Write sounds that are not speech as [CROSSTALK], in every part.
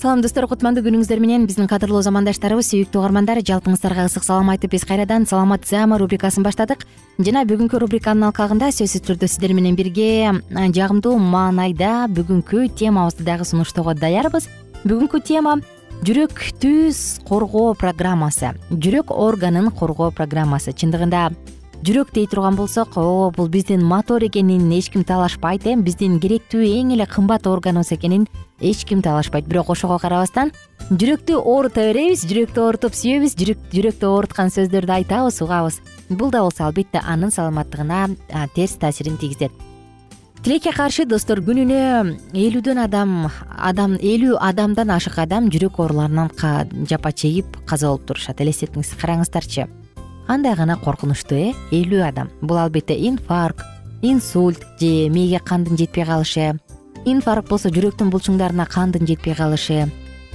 салам достор. Кутмандуу күнүңүздөр менен биздин кадырлуу замандаштарыбыз сүйүктүү угармандар жалпыңыздарга ысык салам айтып биз кайрадан саламат саама рубрикасын баштадык. Жана бүгүнкү рубриканын алкагында сөзсүз түрдө сиздер менен бирге жагымдуу маанайда бүгүнкү темабызды дагы сунуштоого даярбыз. Бүгүнкү тема жүрөктү коргоо программасы. Жүрөк органын коргоо программасы. Чындыгында жүрөк дей турган болсок ооба бул биздин мотор экенин эч ким талашпайт э биздин керектүү эң эле кымбат органыбыз экенин эч ким талашпайт. Бирок ошого карабастан жүрөктү оорута беребиз жүрөктү оорутуп сүйөбүз жүрөктү ооруткан сөздөрдү айтабыз угабыз. Бул да болсо албетте анын саламаттыгына терс таасирин тийгизет. Тилекке каршы достор күнүнө элүүдөн адам адам элүү адамдан ашык адам жүрөк ооруларынан жапа чегип каза болуп турушат. Элестетиңиз караңыздарчы кандай гана коркунучтуу э? Элүү адам. Бул албетте инфаркт инсульт же мээге кандын жетпей калышы. Инфаркт болсо жүрөктүн булчуңдарына кандын жетпей калышы.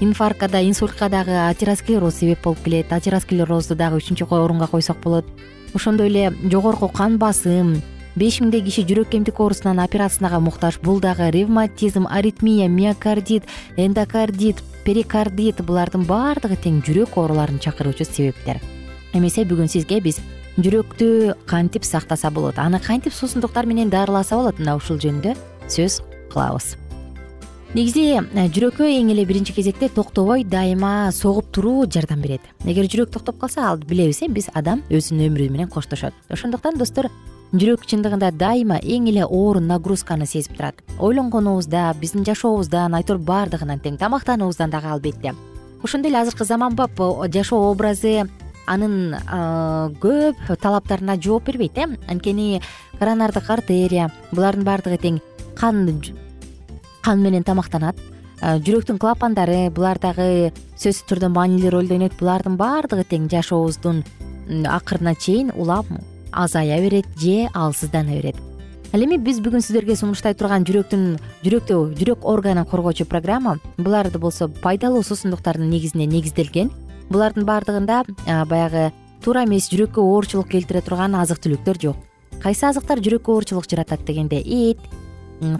Инфарктка да инсультка дагы атеросклероз себеп болуп келет. Атеросклерозду дагы үчүнчү орунга койсок болот. Ошондой эле жогорку кан басым беш миңдей киши жүрөк эмтик оорусунан операцияга муктаж. Бул дагы ревматизм аритмия миокардит эндокардит перикардит булардын баардыгы тең жүрөк ооруларын чакыруучу себептер эмесе бүгүн сизге биз жүрөктү кантип сактаса болот? Аны кантип суусундуктар менен дарыласа болот? Мына ушул жөнүндө сөз кылабыз. Негизи э, жүрөккө эң эле биринчи кезекте токтобой дайыма согуп туруу жардам берет. Эгер жүрөк токтоп калса ал билебиз э биз адам өзүнүн өмүрү менен коштошот. Ошондуктан достор жүрөк чындыгында дайыма эң эле оор нагрузканы сезип турат. Ойлонгонубузда биздин жашообуздан айтор баардыгынан тең тамактануубуздан дагы албетте. Ошондой эле азыркы заманбап жашоо образы анын көп талаптарына жооп бербейт э? Анткени коронардык артерия булардын баардыгы тең кан кан менен тамактанат. Жүрөктүн клапандары булар дагы сөзсүз түрдө маанилүү ролду ойнойт булардын баардыгы тең жашообуздун акырына чейин улам азая берет же алсыздана берет. Ал эми биз бүгүн сиздерге сунуштай турган жүрөктүн жүрөктө жүрөк органын коргоочу программа буларды болсо пайдалуу суусундуктардын негизине негизделген булардын баардыгында баягы туура эмес жүрөккө оорчулук келтире турган азык түлүктөр жок. Кайсы азыктар жүрөккө оорчулук жаратат дегенде эт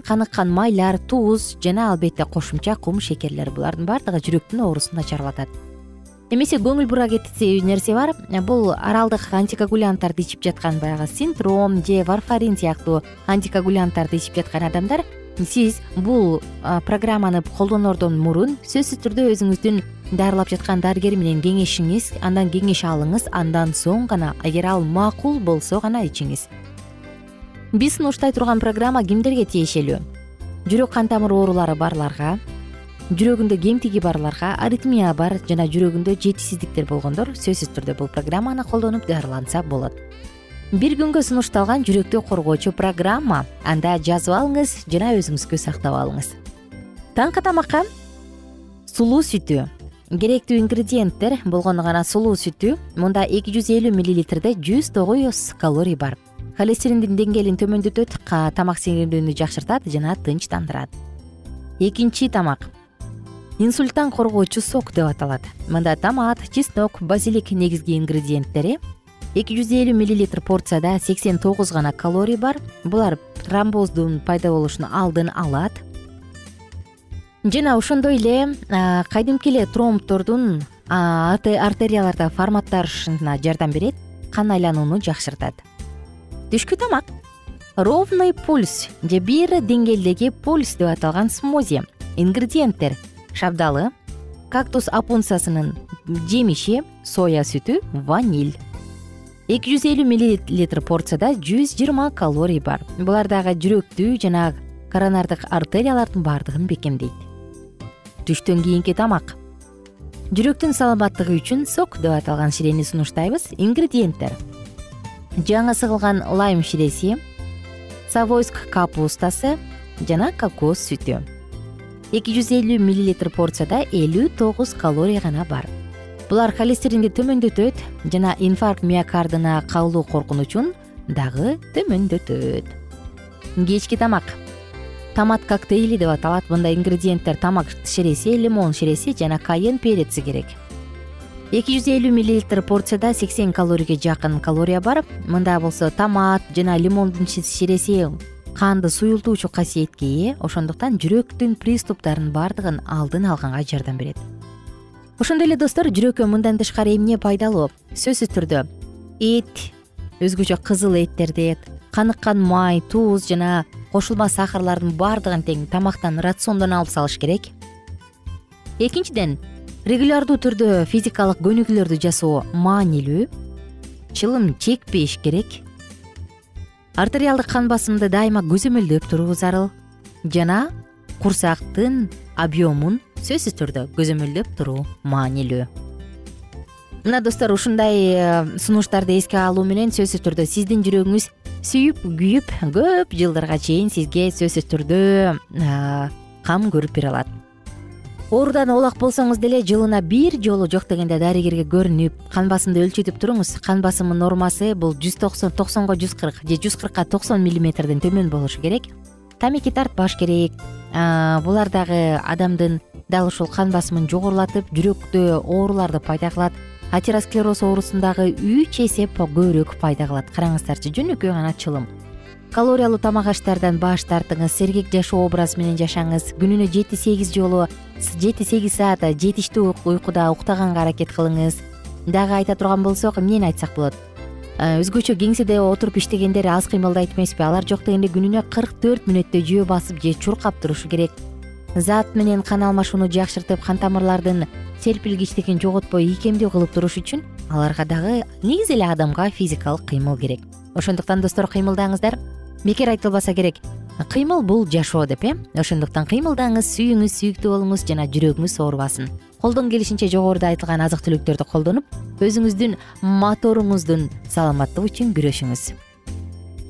каныккан майлар туз жана албетте кошумча кум шекерлер. Булардын баардыгы жүрөктүн оорусун начарлатат. Эмесе көңүл бура кетси нерсе бар бул оралдык антикоагулянттарды ичип жаткан баягы синдром же варфарин сыяктуу антикоагулянттарды ичип жаткан адамдар сиз бул программаны колдонордон мурун сөзсүз түрдө өзүңүздүн дарылап жаткан дарыгер менен кеңешиңиз андан кеңеш алыңыз андан соң гана эгер ал макул болсо гана ичиңиз. Биз сунуштай турган программа кимдерге тиешелүү? Жүрөк кан тамыр оорулары барларга жүрөгүндө кемтиги барларга аритмия бар жана жүрөгүндө жетишсиздиктер болгондор сөзсүз түрдө бул программаны колдонуп дарыланса болот бир күнгө сунушталган жүрөктү коргоочу программа. Анда жазып алыңыз жана өзүңүзгө сактап алыңыз. Таңкы тамакка сулуу сүтү. Керектүү ингредиенттер болгону гана сулуу сүтү. Мында эки жүз элүү миллилитрде жүз тогуз калорий бар. Холестериндин деңгээлин төмөндөтөт тамак сиңирүүнү жакшыртат жана тынчтандырат. Экинчи тамак. Инсульттан коргоочу сок деп аталат. Мында томат чеснок базилик негизги ингредиенттери эки жүз элүү миллилитр порцияда сексен тогуз гана калорий бар. Булар тромбоздун пайда болушунун алдын алат. Жана ошондой эле кадимки эле тромбтордун артерияларда форматташына жардам берет кан айланууну жакшыртат. Түшкү тамак. Ровный пульс же бир деңгээлдеги пульс деп аталган смози ингредиенттер шабдалы кактус апунцасынын жемиши соя сүтү ваниль эки жүз элүү миллилитр порцияда жүз жыйырма калорий бар. Булар дагы жүрөктү жана коронардык артериялардын баардыгын бекемдейт. Түштөн кийинки тамак. Жүрөктүн саламаттыгы үчүн сок деп аталган ширени сунуштайбыз. Ингредиенттер. Жаңы сыгылган лайм ширеси савойск капустасы жана кокос сүтү. Эки жүз элүү миллилитр порцияда элүү тогуз калорий гана бар булар холестеринди төмөндөтөт жана инфаркт миокардына калуу коркунучун дагы төмөндөтөт. Кечки тамак. Томат коктейли деп аталат. Мында ингредиенттер тамак ширеси лимон ширеси жана кайен переци керек. Эки жүз элүү миллилитр порцияда сексен калорийге жакын калория бар. Мында болсо томат жана лимондун ширеси канды суюлтуучу касиетке ээ ошондуктан жүрөктүн приступтарынын баардыгын алдын алганга жардам берет ошондой эле достор жүрөккө мындан тышкары эмне пайдалуу? Сөзсүз түрдө. Эт өзгөчө кызыл эттерди каныккан май туз жана кошулма сахарлардын баардыгын тең тамактан рациондон алып салыш керек. Экинчиден регулярдуу түрдө физикалык көнүгүүлөрдү жасоо маанилүү. Чылым чекпеш керек. Артериалдык кан басымды дайыма көзөмөлдөп туруу зарыл жана курсактын объемун сөзсүз түрдө көзөмөлдөп туруу маанилүү. Мына достор ушундай э, сунуштарды эске алуу менен сөзсүз түрдө сиздин жүрөгүңүз сүйүп күйүп көп жылдарга чейин сизге сөзсүз түрдө кам көрүп бере алат. Оорудан оолак болсоңуз деле жылына бир жолу жок дегенде дарыгерге көрүнүп кан басымды өлчөтүп туруңуз. Кан басымынын нормасы бул жүз токсон токсонго жүз кырк же жүз кыркка токсон миллиметрден төмөн болушу керек. Тамеки тартпаш керек. Булар дагы адамдын дал ушул кан басымын жогорулатып жүрөктө ооруларды пайда кылат атеросклероз оорусун дагы үч эсе көбүрөөк пайда кылат караңыздарчы жөнөкөй гана чылым. Калориялуу тамак аштардан баш тартыңыз сергек жашоо образы менен жашаңыз. Күнүнө жети сегиз жолу жети сегиз саат жетиштүү уйкуда уктаганга аракет кылыңыз. Дагы айта турган болсок эмнени айтсак болот? Өзгөчө кеңседе отуруп иштегендер аз кыймылдайт эмеспи. Алар жок дегенде күнүнө кырк төрт мүнөттөй жөө басып же чуркап турушу керек зат менен кан алмашууну жакшыртып кан тамырлардын серпилгичтигин жоготпой ийкемдүү кылып туруш үчүн аларга дагы негизи эле адамга физикалык кыймыл керек. Ошондуктан достор кыймылдаңыздар. Бекер айтылбаса керек. Кыймыл бул жашоо деп э? Ошондуктан кыймылдаңыз сүйүңүз сүйүктүү болуңуз жана жүрөгүңүз оорубасын колдон келишинче жогоруда айтылган азык түлүктөрдү колдонуп өзүңүздүн моторуңуздун саламаттыгы үчүн күрөшүңүз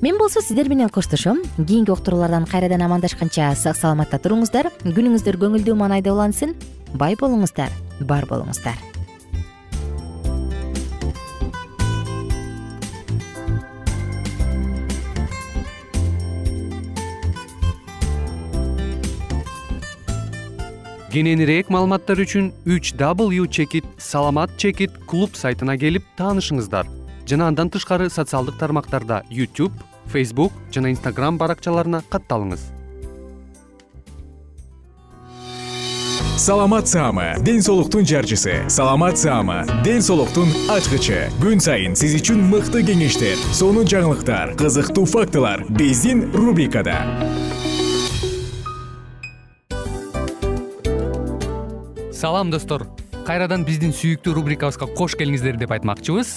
мен болсо сиздер менен коштошом. Кийинки уктуруулардан кайрадан амандашканча сак саламатта туруңуздар. Күнүңүздөр көңүлдүү маанайда улансын. Бай болуңуздар бар болуңуздар. Кененирээк маалыматтар үчүн үч w чекит саламат чекит клуб сайтына келип таанышыңыздар жана андан тышкары социалдык тармактарда youtube facebook жана instagram баракчаларына катталыңыз. Саламат саама ден соолуктун жарчысы. Саламат саама ден соолуктун ачкычы. Күн сайын сиз үчүн мыкты кеңештер сонун жаңылыктар кызыктуу фактылар биздин рубрикада. Салам достор. Кайрадан биздин сүйүктүү рубрикабызга кош келиңиздер деп айтмакчыбыз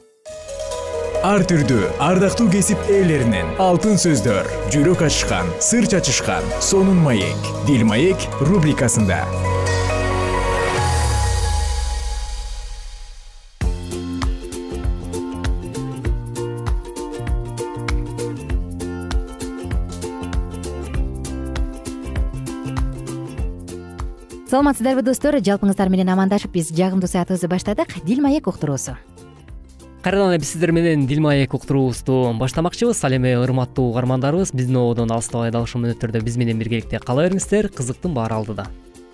ар түрдүү ардактуу кесип ээлеринен. Алтын сөздөр жүрөк ачышкан сыр чачышкан сонун маек. Дил маек рубрикасында. Саламатсыздарбы достор жалпыңыздар менен амандашып биз жагымдуу саатыбызды баштадык. Дил маек уктуруусу кайрадан эле биз сиздер менен дил маек уктуруубузду баштамакчыбыз. Ал эми урматтуу угармандарыбыз биздин ободон алыстабай дал ушул мүнөттөрдө биз менен биргеликте кала бериңиздер. Кызыктын баары алдыда.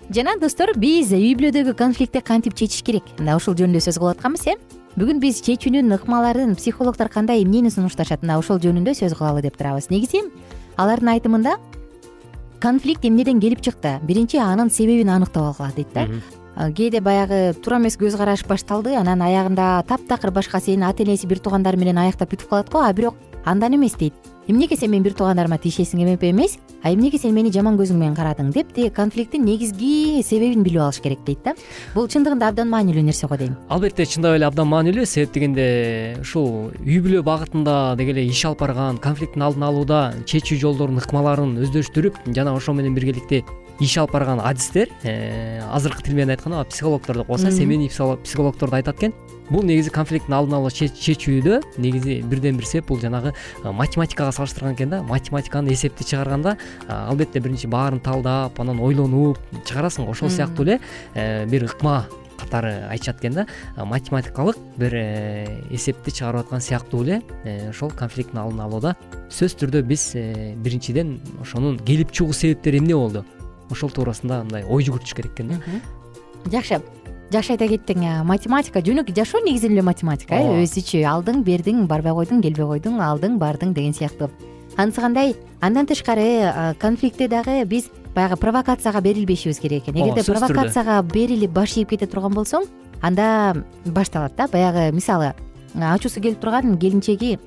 Жана достор биз үй бүлөдөгү конфликтти кантип чечиш керек? Мына ушул жөнүндө сөз кылып атканбыз э? Бүгүн биз чечүүнүн ыкмаларын психологдор кандай эмнени сунушташат? Мына ошол жөнүндө сөз кылалы деп турабыз. Негизи алардын айтымында конфликт эмнеден келип чыкты? Биринчи анын себебин аныктап алгыла дейт да кээде баягы туура эмес көз караш башталды. Анан аягында таптакыр башка сенин ата энеси бир туугандары менен аяктап бүтүп калат го. А бирок андан эмес дейт. Эмнеге сен менин бир туугандарыма тиешесиң эмес? А эмнеге сен мени жаман көзүң менен карадың деп тиги конфликттин негизги себебин билип алыш керек дейт да. Бул чындыгында абдан маанилүү нерсе го дейм. Албетте чындап эле абдан маанилүү. Себеп дегенде ушул үй бүлө багытында деги эле иш алып барган конфликттин алдын алууда чечүү жолдорун ыкмаларын өздөштүрүп жана ошо менен биргеликте иш алып барган адистер э, азыркы тил менен айтканда психологдор деп коебуз э семейный психологдорду айтат экен. Бул негизи конфликттин алдын ала чечүүдө негизи бирден бир себеп бул жанагы математикага салыштырган экен да. Математиканы эсепти чыгарганда албетте биринчи баарын талдап анан ойлонуп чыгарасың го ошол сыяктуу эле э, бир ыкма катары айтышат экен да. Математикалык бир э, эсепти чыгарып аткан сыяктуу эле э, ошол конфликттин алдын алууда сөзсүз түрдө биз биринчиден ошонун келип чыгуу себептери эмне болду ошол туурасында мындай ой жүгүртүш керек экен да. Жакшы. Жакшы айта кеттиң математика. Жөнөкөй жашоо негизинен эле математика э? Өзүчү алдың бердиң барбай койдуң келбей койдуң алдың бардың деген сыяктуу анысы кандай? Андан тышкары конфликтте дагы биз баягы провокацияга берилбешибиз керек экен. Эгерде провокацияга берилип баш ийип кете турган болсоң анда башталат да. Баягы мисалы ачуусу келип турган келинчеги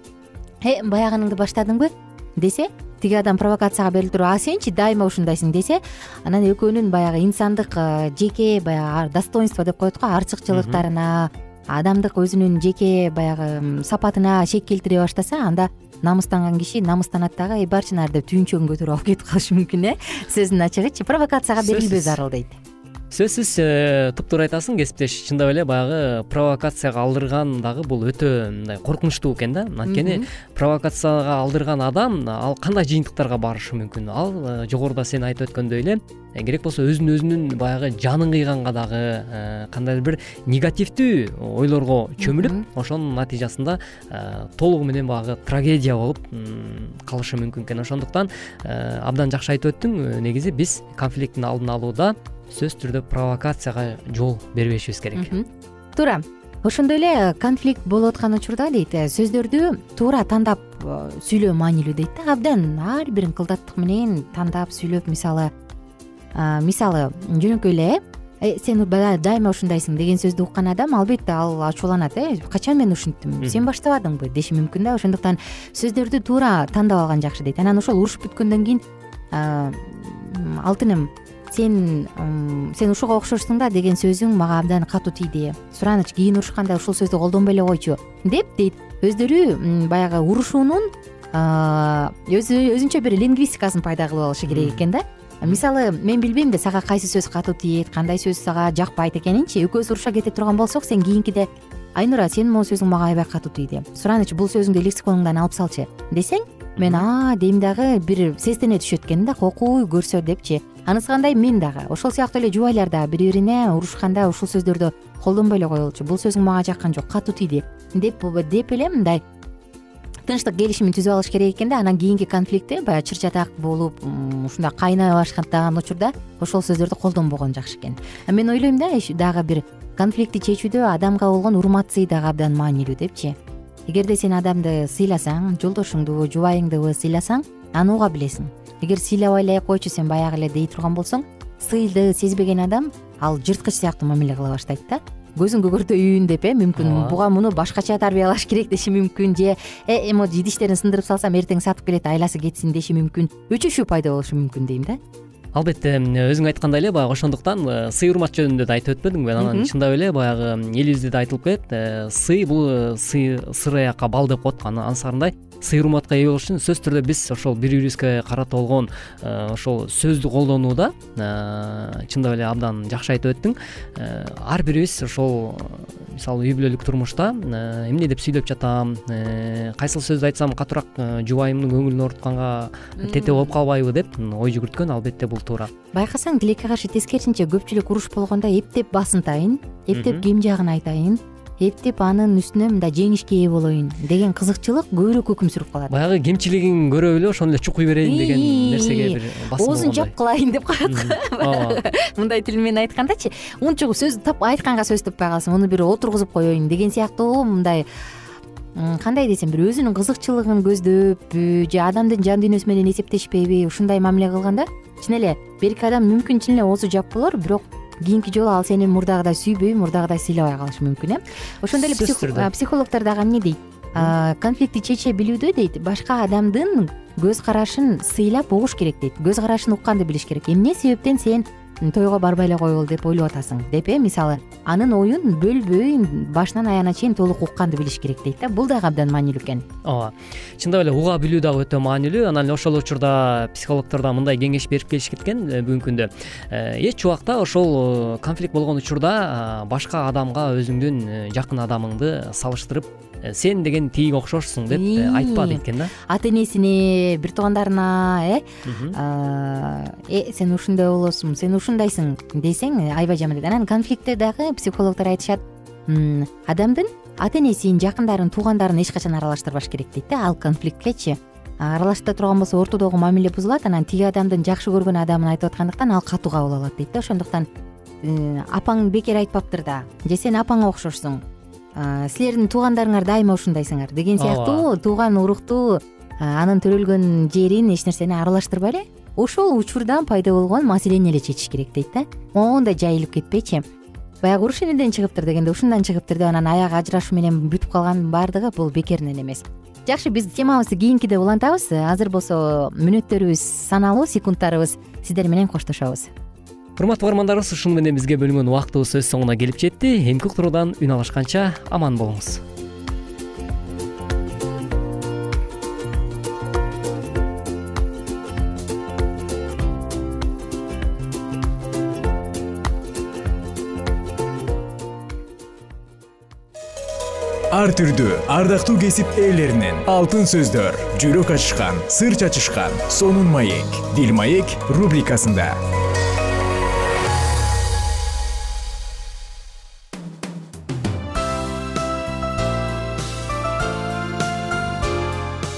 э баягыныңды баштадыңбы? десе тиги адам провокацияга берилип туруп а сенчи дайыма ушундайсың десе анан экөөнүн баягы инсандык жеке баягы достоинство деп коет го артыкчылыктарына адамдык өзүнүн жеке баягы сапатына шек келтире баштаса анда намыстанган киши намыстанат дагы эй барчы нары деп түйүнчөгүн көтөрүп алып кетип калышы мүмкүн э? сөзүнүн ачыгычы провокацияга берилбөө зарыл дейт сөзсүз э, туптуура айтасың кесиптеш. Чындап эле баягы провокацияга алдырган дагы бул өтө мындай коркунучтуу экен да. Анткени провокацияга алдырган адам ал кандай жыйынтыктарга барышы мүмкүн ал э, жогоруда сен айтып өткөндөй эле э, керек болсо өзүн өзүнүн баягы жанын кыйганга дагы кандайдыр бир негативдүү ойлорго чөмүлүп ошонун натыйжасында толугу менен баягы трагедия болуп калышы мүмкүн экен. Ошондуктан абдан жакшы айтып өттүң негизи биз конфликттин алдын алууда сөзсүз түрдө провокацияга жол бербешибиз керек. Туура ошондой эле конфликт болуп аткан учурда дейт э, сөздөрдү туура тандап э, сүйлөө маанилүү дейт да. Абдан ар бирин кылдаттык менен тандап сүйлөп мисалы мисалы жөнөкөй эле э сен дайыма ушундайсың деген сөздү уккан адам албетте ал ачууланат э качан мен ушинттим? Сен баштабадыңбы деши мүмкүн да. Ошондуктан сөздөрдү туура тандап алган жакшы дейт. Анан ошол урушуп бүткөндөн кийин алтыным сен сен ушуга окшошсуң да деген сөзүң мага абдан катуу тийди. Сураныч кийин урушканда ушул сөздү колдонбой эле койчу деп дейт. Өздөрү баягы урушуунун өзүнчө бир лингвистикасын пайда кылып алышы керек экен да. Мисалы мен билбейм да сага кайсы сөз катуу тиет кандай сөз сага жакпайт экенинчи экөөбүз уруша кете турган болсок сен кийинкиде айнура сенин могу сөзүң мага аябай катуу тийди. Сураныч бул сөзүңдү лексиконуңдан алып салчы десең мен а дейм дагы бир сестене түшөт экен да окуй көрсө депчи анысы кандай мен дагы ошол сыяктуу эле жубайлар да бири бирине урушканда ушул сөздөрдү колдонбой эле коелучу бул сөзүң мага жаккан жок катуу тийди деп деп эле мындай тынчтык келишимин түзүп алыш керек экен да. Анан кийинки конфликтте баягы чыр чатак болуп ушундай кайнай баштаган учурда ошол сөздөрдү колдонбогон жакшы экен. Мен ойлойм да дагы бир конфликтти чечүүдө адамга болгон урмат сый дагы абдан маанилүү депчи. Эгерде сен адамды сыйласаң жолдошуңду жубайыңдыбы сыйласаң аны уга билесиң. Эгер сыйлабай эле койчу сен баягы эле дей турган болсоң сыйды сезбеген адам ал жырткыч сыяктуу мамиле кыла баштайт да. Көзүң көгөртөйүн деп э мүмкүн буга муну башкача тарбиялаш керек деши мүмкүн же э эми идиштерин сындырып салсам эртең сатып келет айласы кетсин деши мүмкүн. Өчүшүү пайда болушу мүмкүн дейм да. Албетте өзүң айткандай эле баягы ошондуктан э, сый урмат жөнүндө да айтып өтпөдүңбү анан чындап эле баягы элибизде да айтылып келет э, сый бул э, сый сыр аякка бал деп коет анысы кандай сый урматка ээ болуш үчүн сөзсүз түрдө биз ошол бири бирибизге карата болгон э, ошол сөздү колдонууда э, чындап эле абдан жакшы айтып өттүң. Э, ар бирибиз ошол мисалы үй бүлөлүк турмушта эмне деп сүйлөп жатам кайсыл сөздү айтсам катуураак жубайымдын көңүлүн оорутканга тете болуп калбайбы деп ой жүгүрткөн албетте бул туура. Байкасаң тилекке каршы тескерисинче көпчүлүк уруш болгондо эптеп басынтайын эптеп ким жагын айтайын эптеп анын үстүнө мындай жеңишке ээ болоюн деген кызыкчылык көбүрөөк өкүм сүрүп калат. Баягы кемчилигин көрө эле ошону эле чукуй берейин деген нерсеге бир басым оозун жаап калайын деп коет [LAUGHS] ооба. Мындай тил менен айткандачы унчук сөз айтканга сөз таппай калсам муну бир отургузуп коеюн деген сыяктуу мындай кандай десем бир өзүнүн кызыкчылыгын көздөппү же адамдын жан дүйнөсү менен эсептешпейби ушундай мамиле кылганда чын эле берки адам мүмкүн чын эле оозу жап болор бирок кийинки жолу ал сени мурдагыдай сүйбөй мурдагыдай сыйлабай калышы мүмкүн э? Ошондой эле психологдор дагы эмне дейт? Конфликтти чече билүүдө дейт. Башка адамдын көз карашын сыйлап угуш керек дейт. Көз карашын укканды билиш керек. Эмне себептен сен тойго барбай эле койгул деп ойлоп атасың. Деп э мисалы анын оюн бөлбөй башынан аягына чейин толук укканды билиш керек дейт да. Бул дагы абдан маанилүү экен. Ооба. Чындап эле уга билүү дагы өтө маанилүү. Анан эле ошол учурда психологдор да мындай кеңеш берип келишет экен э, бүгүнкү күндө. Э, эч убакта ошол э, конфликт болгон учурда башка адамга өзүңдүн жакын адамыңды салыштырып сен деген тиги окшошсуң деп э, айтпа дейт экен да. Ата энесине бир туугандарына э? Э сен ушундай болосуң сен ушундайсың десең аябай жаман дейт анан конфликтте дагы психологдор айтышат адамдын ата энесин жакындарын туугандарын эч качан аралаштырбаш керек дейт да ал конфликткечи аралашта турган болсо ортодогу мамиле бузулат анан тиги адамдын жакшы көргөн адамын айтып аткандыктан ал катуу кабыл алат дейт да. Ошондуктан апаң бекер айтпаптыр да. Же сен апаңа окшошсуң силердин туугандарыңар дайыма ушундайсыңар деген сыяктуу. Тууган урукту анын төрөлгөн жерин эч нерсени аралаштырбай эле. Ошол учурда пайда болгон маселени эле чечиш керек дейт да. Моундай жайылып кетпейчи баягы уруш эмнеден чыгыптыр дегенде ушундан чыгыптыр деп анан аягы ажырашуу менен бүтүп калганын баардыгы бул бекеринен эмес. Жакшы биз темабызды кийинкиде улантабыз. Азыр болсо мүнөттөрүбүз саналуу секундтарыбыз сиздер менен коштошобуз урматтуу угармандарыбыз ушуну менен бизге бөлүнгөн убактыбыз өз соңуна келип жетти эмки уктуруудан үн алышканча аман болуңуз ар түрдүү ардактуу кесип ээлеринен алтын сөздөр жүрөк ачышкан сыр чачышкан сонун маек. Дил маек рубрикасында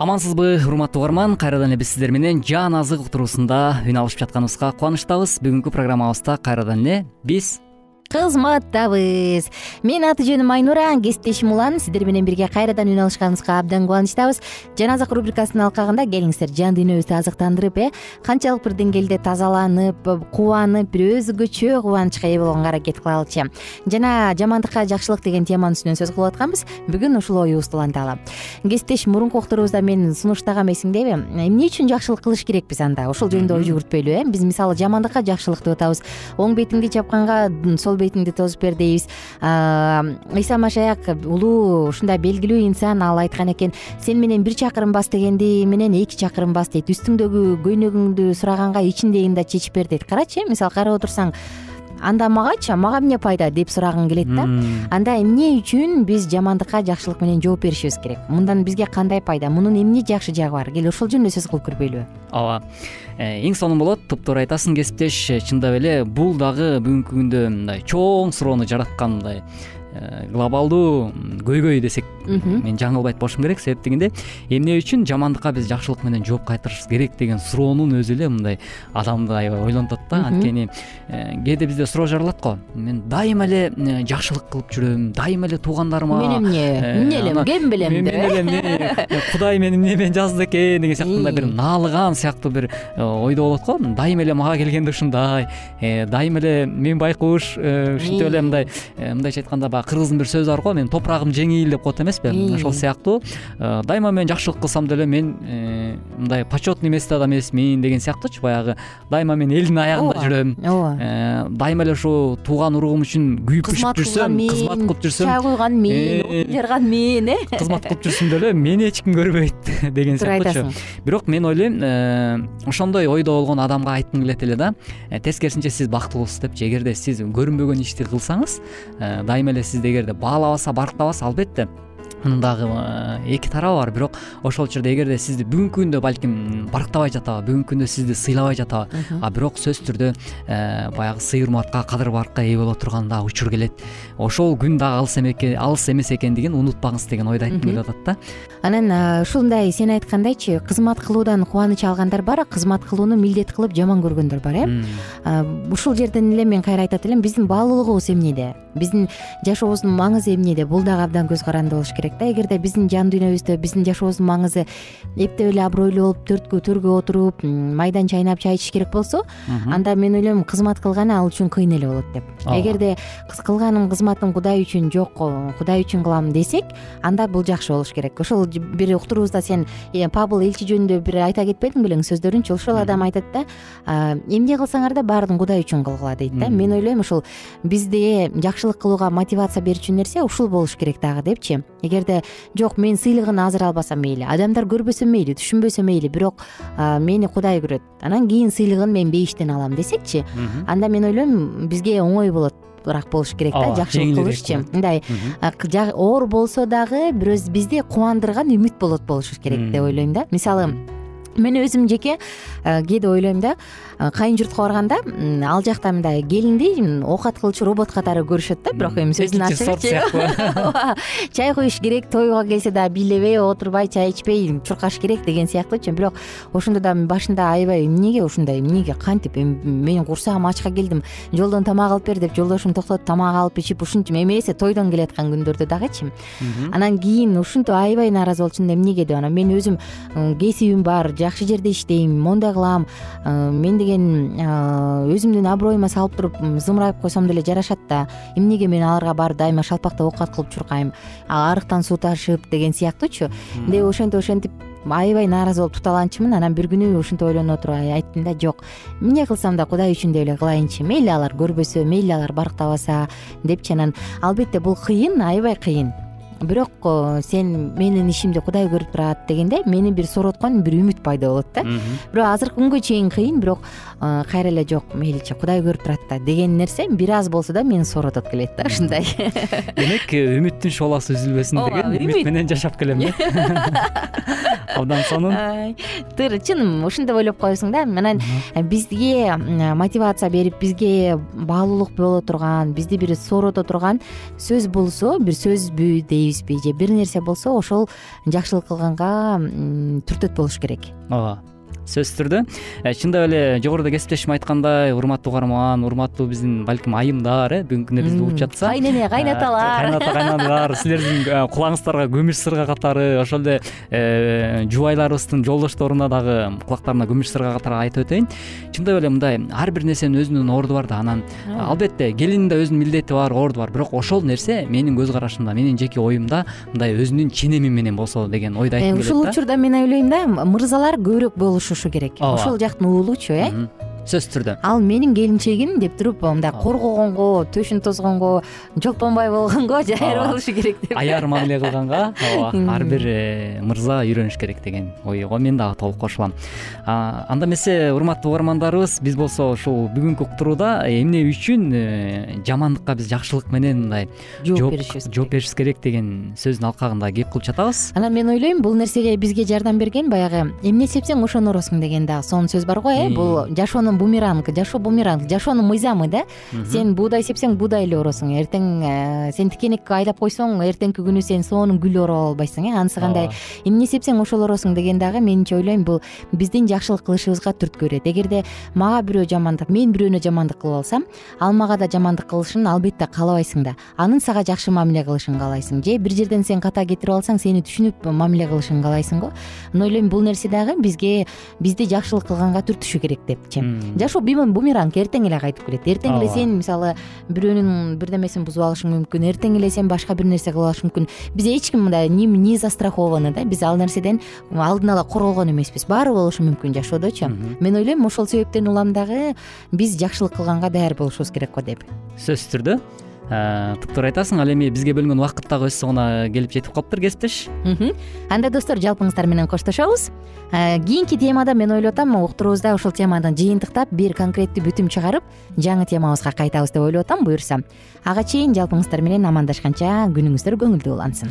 амансызбы урматтуу угарман. Кайрадан эле биз сиздер менен жан азык уктуруусунда үн алышып жатканыбызга кубанычтабыз. Бүгүнкү программабызда кайрадан эле биз кызматтабыз. Менин аты жөнүм айнура кесиптешим улан. Сиздер менен бирге кайрадан үн алышканыбызга абдан кубанычтабыз. Жан азык рубрикасынын алкагында келиңиздер. Жан дүйнөбүздү азыктандырып э канчалык бир деңгээлде тазаланып кубанып бир өзгөчө кубанычка ээ болгонго аракет кылалычы жана жамандыкка жакшылык деген теманын үстүнөн сөз кылып атканбыз. Бүгүн ушул оюбузду уланталы кесиптешим мурунку уктуруубузда мен сунуштагам эсиңдеби эмне үчүн жакшылык кылыш керекпиз анда? Ошол жөнүндө ой жүгүртпөйлүбү э. Биз мисалы жамандыкка жакшылык деп атабыз. Оң бетиңди чапканга сол бетиңди тосуп бер дейбиз. Ыйса машаяк улуу ушундай белгилүү инсан ал айткан экен сен менен бир чакырым бас дегенди менен эки чакырым бас дейт. Үстүңдөгү көйнөгүңдү сураганга ичиңдегини да чечип бер дейт. Карачы э мисалы карап отурсаң анда магачы мага эмне пайда? деп сурагың келет да. Анда эмне үчүн биз жамандыкка жакшылык менен жооп беришибиз керек? Мындан бизге кандай пайда? Мунун эмне жакшы жагы бар? Кел ошол жөнүндө сөз кылып көрбөйлүбү ооба э, эң сонун болот туптуура айтасың кесиптеш чындап эле бул дагы бүгүнкү күндө мындай чоң суроону жараткан мындай глобалдуу көйгөй десек мен жаңылбайт болушум керек себеп дегенде эмне үчүн жамандыкка биз жакшылык менен жооп кайтарышыбыз керек деген суроонун өзү эле мындай адамды аябай ойлонтот да. Анткени э, кээде бизде суроо жаралат го. Мен дайыма эле э, жакшылык кылып жүрөм дайыма эле туугандарыма мен эмне? эмне элем кем белем деп мен эле кудай мени эмне? Менен жазды экен деген сыяктуу мындай бир наалыган сыяктуу бир ойдо болот го. Дайыма эле мага келгенде ушундай дайыма эле мен байкуш ушинтип эле мындай мындайча айтканда кыргыздын бир сөзү бар го менин топурагым жеңил деп коет эмеспи ошол сыяктуу. Э, дайыма мен жакшылык кылсам деле мен э, мындай почетный место да эмесмин деген сыяктуучу баягы дайыма мен элдин аягында жүрөм. Ооба. Э, дайыма эле ушу тууган уругум үчүн күйүп пышып жүрсөм кызмат кылып жүрсөм. чай куйган мен отун жарган мен э. [LAUGHS] кызмат кылып жүрсөм деле мени эч ким көрбөйт [LAUGHS] деген сыяктуучу бирок мен ойлойм ошондой ойдо болгон адамга айткым келет эле да. Тескерисинче сиз бактылуусуз депчи эгерде сиз көрүнбөгөн ишти кылсаңыз дайыма эле сизди эгерде баалабаса барктабаса албетте мунун дагы э, эки тарабы бар. Бирок ошол учурда эгерде сизди бүгүнкү күндө балким барктабай жатабы бүгүнкү күндө сизди сыйлабай жатабы а бирок сөзсүз түрдө э, баягы сый урматка кадыр баркка ээ боло турган дагы учур келет. Ошол күн дагы алыс эмес экендигин унутпаңыз деген ойду айткым келип атат да. Анан ушундай сен айткандайчы кызмат кылуудан кубаныч алгандар бар кызмат кылууну милдет кылып жаман көргөндөр бар э? Ушул жерден эле мен кайра айтат элем биздин баалуулугубуз эмнеде? Биздин жашообуздун маңызы эмнеде? Бул дагы абдан көз каранды болуш керек да. Эгерде биздин жан дүйнөбүздө биздин жашообуздун маңызы эптеп эле абройлуу болуп төрткү төргө отуруп майдан чайнап чай ичиш керек болсо анда мен ойлойм кызмат кылганы ал үчүн кыйын эле болот деп. Эгерде кылганым кызматым кудай үчүн жок кудай үчүн кылам десек анда бул жакшы болуш керек. Ошол бир уктуруубузда сен э, пабыл элчи жөнүндө бир айта кетпедиң белең сөздөрүнчү ошол адам айтат да эмне кылсаңар да баарын кудай үчүн кылгыла дейт да. Мен ойлойм ушул бизде жакшылык кылууга мотивация берүүчү нерсе ушул болуш керек дагы депчи эгерде жок мен сыйлыгын азыр албасам мейли. Адамдар көрбөсө мейли түшүнбөсө мейли. Бирок мени кудай көрөт. Анан кийин сыйлыгын мен бейиштен алам десекчи анда мен ойлойм бизге оңой болот рак болуш керек да жакшылык кылышчы мындай оор болсо дагы бирөөз бизди кубандырган үмүт болот болуш керек деп ойлойм да. Мисалы мен өзүм жеке кээде ойлойм да кайын журтка барганда ал жакта мындай келинди оокат кылчу робот катары көрүшөт да бирок эми сөзүн ачыгычы ооба [LAUGHS] чай куюш керек тойго келсе дагы бийлебей отурбай чай ичпей чуркаш керек деген сыяктуучу бирок ошондо да башында аябай эмнеге ушундай эмнеге кантип эми мен курсагым ачка келдим жолдон тамак алып бер деп жолдошум токтотуп тамак алып ичип ушинтип эмесе тойдон келаткан күндөрдө дагычы. Анан кийин ушинтип аябай нааразы болчумун эмнеге деп анан мен өзүм кесибим бар жакшы жерде иштейм моундай кылам мен деген өзүмдүн аброюма салып туруп зымырайып койсом деле жарашат да эмнеге мен аларга барып дайыма шалпактап оокат кылып чуркайм арыктан суу ташып деген сыяктуучу деп ошентип ошентип аябай нааразы болуп туталанчумун анан бир күнү ушинтип ойлонуп отуруп айттым да жок. Эмне кылсам да кудай үчүн деп эле кылайынчы мейли алар көрбөсө мейли алар барктабаса депчи анан. Албетте бул кыйын аябай кыйын бирок э, сен менин ишимди кудай көрүп турат дегенде мени бир сороткон бир үмүт пайда болот да. Бирок азыркы күнгө чейин кыйын бирок кайра эле жок мейличи кудай көрүп турат да деген нерсе бир аз болсо да мени сооротот келет да ушундай. [LAUGHS] Демек э, үмүттүн шооласы үзүлбөсүн деген үмүт менен жашап келем да. [LAUGHS] Абдан сонун. Туура чын ушинтип ойлоп коесуң да. Анан бизге мотивация берип бизге баалуулук боло турган бизди бир соорото турган сөз болсо бир сөзбү дейбиз же бир нерсе болсо ошол жакшылык кылганга түртөт болуш керек. Ооба сөзсүз түрдө э, чындап эле жогоруда кесиптешим айткандай урматтуу угарман урматтуу биздин балким айымдар э бүгүнкү күндө бизди угуп жатса. кайнене кайнаталар. кайната кайнанылар [LAUGHS] силердин э, кулагыңыздарга күмүш сырга катары ошол эле э, жубайларыбыздын жолдошторуна дагы кулактарына күмүш сырга катары айтып өтөйүн. Чындап эле мындай ар бир нерсенин өзүнүн орду бар да анан албетте келиндин да өзүнүн милдети бар орду бар. Бирок ошол нерсе менин көз карашымда менин жеке оюмда мындай өзүнүн ченеми менен болсо деген ойду айткым келет да. ушул учурда мен ойлойм да мырзалар көбүрөөк болушушу керек. Ошол жактын уулучу э сөзсүз түрдө ал менин келинчегим деп туруп мындай коргогонго төшүн тозгонго жолтонбой болгонго жайыр болушу керек деп. Аяр мамиле кылганга ооба ар бир э, мырза үйрөнүш керек деген ойго мен дагы толук кошулам. Анда эмесе урматтуу угармандарыбыз биз болсо ушул бүгүнкү уктурууда эмне үчүн э, жамандыкка биз жакшылык менен мындай жооп беришибиз жооп беришибиз керек деген сөздүн алкагында кеп кылып жатабыз. Анан мен ойлойм бул нерсеге бизге жардам берген баягы эмне сепсең ошону ороосуң деген дагы сонун сөз бар го э бул жашоонун бумеранг жашоо бумеранг жашоонун мыйзамы да? Сен буудай сепсең буудай эле ороосуң эртең э, сен тикенек айдап койсоң эртеңки күнү сен сонун гүл ороп албайсың э? Анысы кандай? Эмне сепсең ошол ороосуң деген дагы менимче ойлойм бул биздин жакшылык кылышыбызга түрткү берет эгерде мага бирөө жамандык мен бирөөнө жамандык кылып алсам ал мага да жамандык кылышын албетте каалабайсың да. Анын сага жакшы мамиле кылышын каалайсың. Же бир жерден сен ката кетирип алсаң сени түшүнүп мамиле кылышын каалайсың го. Мен ойлойм бул нерсе дагы бизге бизди жакшылык кылганга түртүшү керек депчи жашоо бумеранг эртең эле кайтып келет. Эртең эле сен мисалы бирөөнүн бирдемесин бузуп алышың мүмкүн. Эртең эле сен башка бир нерсе кылып алышың мүмкүн. Биз эч ким мындай не застрахованы да? Биз ал нерседен алдын ала корголгон эмеспиз. Баары болушу мүмкүн жашоодочу мен ойлойм ошол себептен улам дагы биз жакшылык кылганга даярдуу болушубуз керек го деп. Сөзсүз түрдө туптуура айтасың ал эми бизге бөлүнгөн убакыт дагы өз соңуна келип жетип калыптыр кесиптеш анда достор жалпыңыздар менен коштошобуз. Кийинки темада мен ойлоп атам уктуруубузда ушул темадан жыйынтыктап бир конкреттүү бүтүм чыгарып жаңы темабызга кайтабыз деп ойлоп атам буюрса. Ага чейин жалпыңыздар менен амандашканча күнүңүздөр көңүлдүү улансын